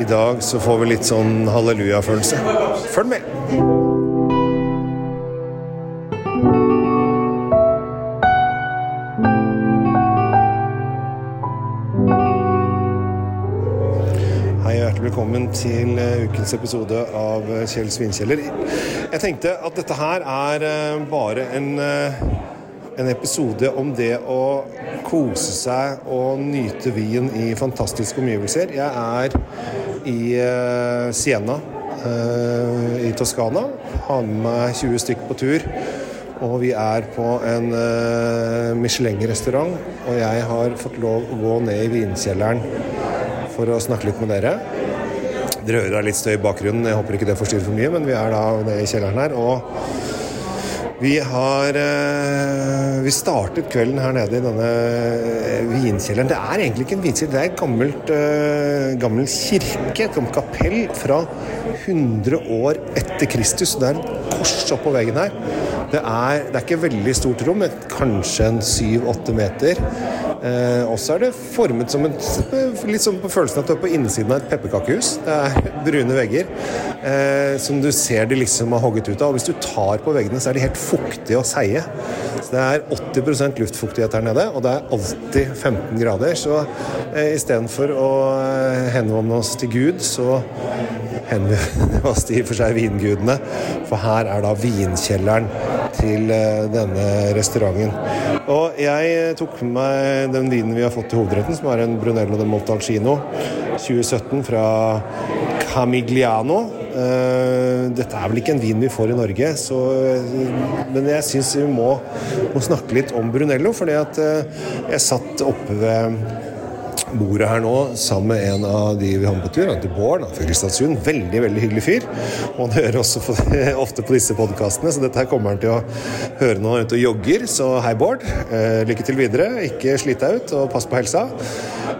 I dag så får vi litt sånn halleluja-følelse. Følg med! Hei hjertelig velkommen til eh, ukens episode av eh, Kjell Svinkjeller. Jeg tenkte at dette her er eh, bare en, en episode om det å kose seg og nyte vin i fantastiske omgivelser. Jeg er i eh, Siena eh, i Toskana. Har med meg 20 stykker på tur. Og vi er på en uh, Michelin-restaurant, og jeg har fått lov å gå ned i vinkjelleren for å snakke litt med dere. Dere hører litt støy i bakgrunnen, jeg håper ikke det forstyrrer for mye, men vi er da nede i kjelleren her. Og vi har eh, Vi startet kvelden her nede i denne eh, vinkjelleren. Det er egentlig ikke en vinkjeller, det er en gammelt, eh, gammel kirke, et gammelt kapell fra 100 år etter Kristus. Det er et kors oppå veggen her. Det er, det er ikke veldig stort rom, men kanskje en 7-8 meter. Eh, også er det formet som et Litt sånn på følelsen at du er på innsiden av et pepperkakehus. Det er brune vegger eh, som du ser de liksom har hogget ut av. Og hvis du tar på veggene, så er de helt fuktige og seige. Så det er 80 luftfuktighet her nede, og det er alltid 15 grader. Så eh, istedenfor å eh, henvende oss til Gud, så henvender oss til i og for seg vingudene. For her er da vinkjelleren til eh, denne restauranten. Og jeg tok med meg den vinen vi har fått til hovedretten, som er en Brunello de Montalcino 2017 fra Camigliano. Eh, Dette er vel ikke en vin vi får i Norge, så, men jeg syns vi må, må snakke litt om Brunello. fordi at eh, jeg satt oppe ved bordet her nå sammen med en av de vi har med på tur, han heter Bård fra Kristiansund. Veldig veldig hyggelig fyr. Og han hører også på, ofte på disse podkastene, så dette her kommer han til å høre når han er ute og jogger. Så hei, Bård. Eh, lykke til videre. Ikke slitt deg ut, og pass på helsa.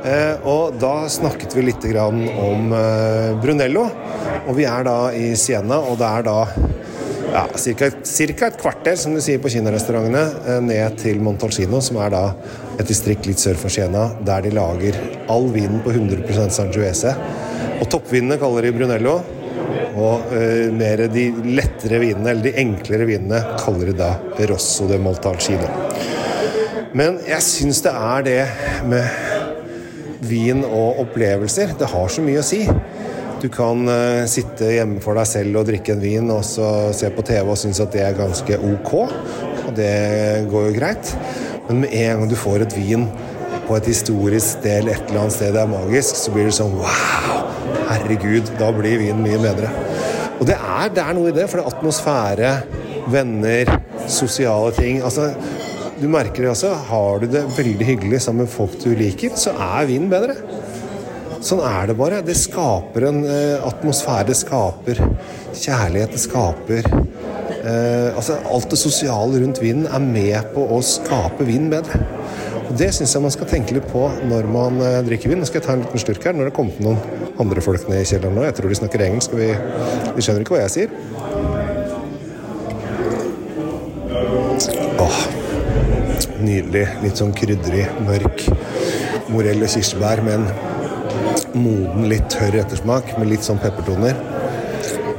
Eh, og da snakket vi litt om eh, Brunello. Og vi er da i Siena, og det er da ja, cirka et kvarter, som du sier på kinarestaurantene, eh, ned til Montalcino, som er da et distrikt litt sør for Siena, der de lager all vinen på 100% Sangiovese. Og toppvinene kaller de Brunello, og uh, mer de lettere vinene, eller de enklere vinene, kaller de da Rosso de Montalcino. Men jeg syns det er det med vin og opplevelser. Det har så mye å si. Du kan uh, sitte hjemme for deg selv og drikke en vin og så se på TV og synes at det er ganske ok, og det går jo greit. Men med en gang du får et vin på et historisk sted et eller annet sted det er magisk, så blir det sånn wow! Herregud, da blir vinen mye bedre. Og det er, det er noe i det, for det er atmosfære, venner, sosiale ting. altså du merker det også. Har du det veldig hyggelig sammen med folk du liker, så er vinen bedre. Sånn er det bare. Det skaper en eh, atmosfære. Det skaper kjærlighet. Det skaper eh, Altså, alt det sosiale rundt vinen er med på å skape vinen bedre. Og Det syns jeg man skal tenke litt på når man eh, drikker vin. Nå skal jeg ta en liten slurk her. Når det har kommet noen andre folk ned i kjelleren nå, jeg tror de snakker engelsk, og vi, de skjønner ikke hva jeg sier. Åh, nydelig. Litt sånn krydderig, mørk morell og kirsebær med en moden, litt tørr ettersmak med litt sånn peppertoner.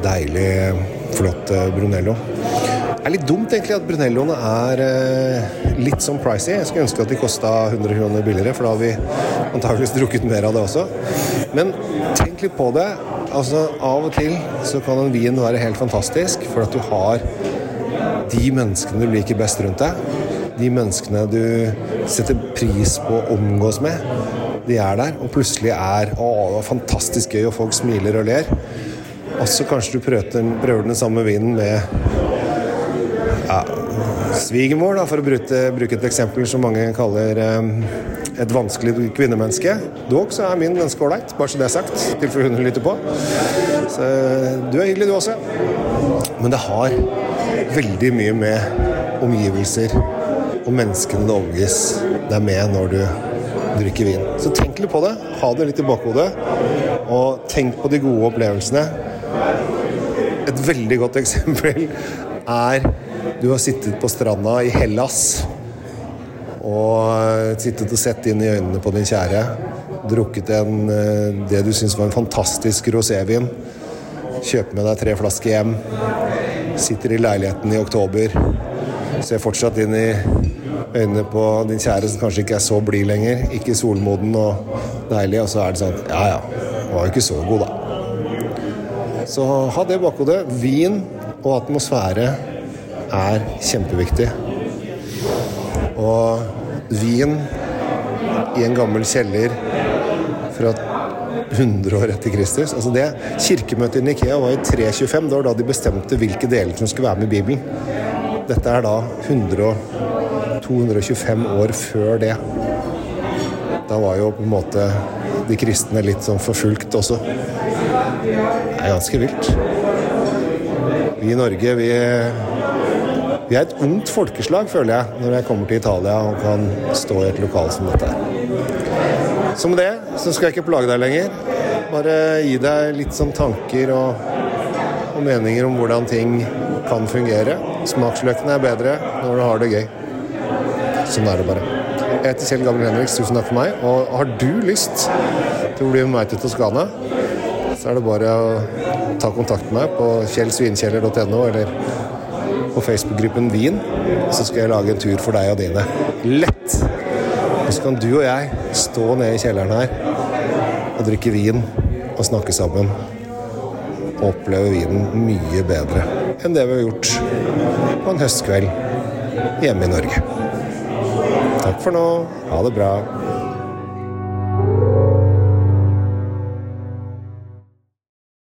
Deilig, flott eh, Brunello. Det er litt dumt egentlig at Brunelloene er eh, litt sånn pricy. Jeg skulle ønske at de kosta 100 kroner billigere, for da har vi antakeligvis drukket mer av det også. Men tenk litt på det. Altså, Av og til så kan en vin være helt fantastisk, for at du har de menneskene du liker best rundt deg. De menneskene du setter pris på å omgås med. De er der, og plutselig er Å, det var fantastisk gøy, og folk smiler og ler. Og så kanskje du prøver, den- prøver den samme vinen med ja, svigermor, for å bruke, bruke et eksempel som mange kaller um, et vanskelig kvinnemenneske. Dog så er min ganske ålreit, bare så det er sagt, i tilfelle hun lytter på. Så du er hyggelig, du også. Men det har veldig mye med omgivelser og menneskene det omgis deg med når du drikker vin. Så tenk litt på det. Ha det litt i bakhodet. Og tenk på de gode opplevelsene. Et veldig godt eksempel er du har sittet på stranda i Hellas og sittet og sett inn i øynene på din kjære. drukket en, eh, det du syns var en fantastisk rosévin. Kjøper med deg tre flasker hjem. Sitter i leiligheten i oktober. Ser fortsatt inn i øynene på din kjære som kanskje ikke er så blid lenger. Ikke solmoden og deilig. Og så er det sånn Ja ja, var jo ikke så god, da. Så ha det bakhodet. Vin og atmosfære er kjempeviktig. Og vin i en gammel kjeller fra 100 år etter Kristus. Altså det Kirkemøtet i Nikea var i 325. Det var da de bestemte hvilke deler som skulle være med i Bibelen. Dette er da 100, 225 år før det. Da var jo på en måte de kristne litt sånn forfulgt også. Det er ganske vilt. Vi i Norge, vi, vi er et ungt folkeslag, føler jeg, når jeg kommer til Italia og kan stå i et lokal som dette. Så med det så skal jeg ikke plage deg lenger. Bare gi deg litt sånn tanker og, og meninger om hvordan ting kan fungere. Smaksløkene er bedre når du har det gøy. Sånn er det bare. Jeg heter Kjell Gabriel Henriks, tusen takk for meg. Og har du lyst til å bli med meg til Toskana, så er det bare å ta kontakt med meg på kjellsvinkjeller.no eller på Facebook-gruppen Vin. Så skal jeg lage en tur for deg og dine. Lett! Og så kan du og jeg stå nede i kjelleren her og drikke vin og snakke sammen. Og oppleve vinen mye bedre enn det vi har gjort på en høstkveld hjemme i Norge. Takk for nå. Ha det bra.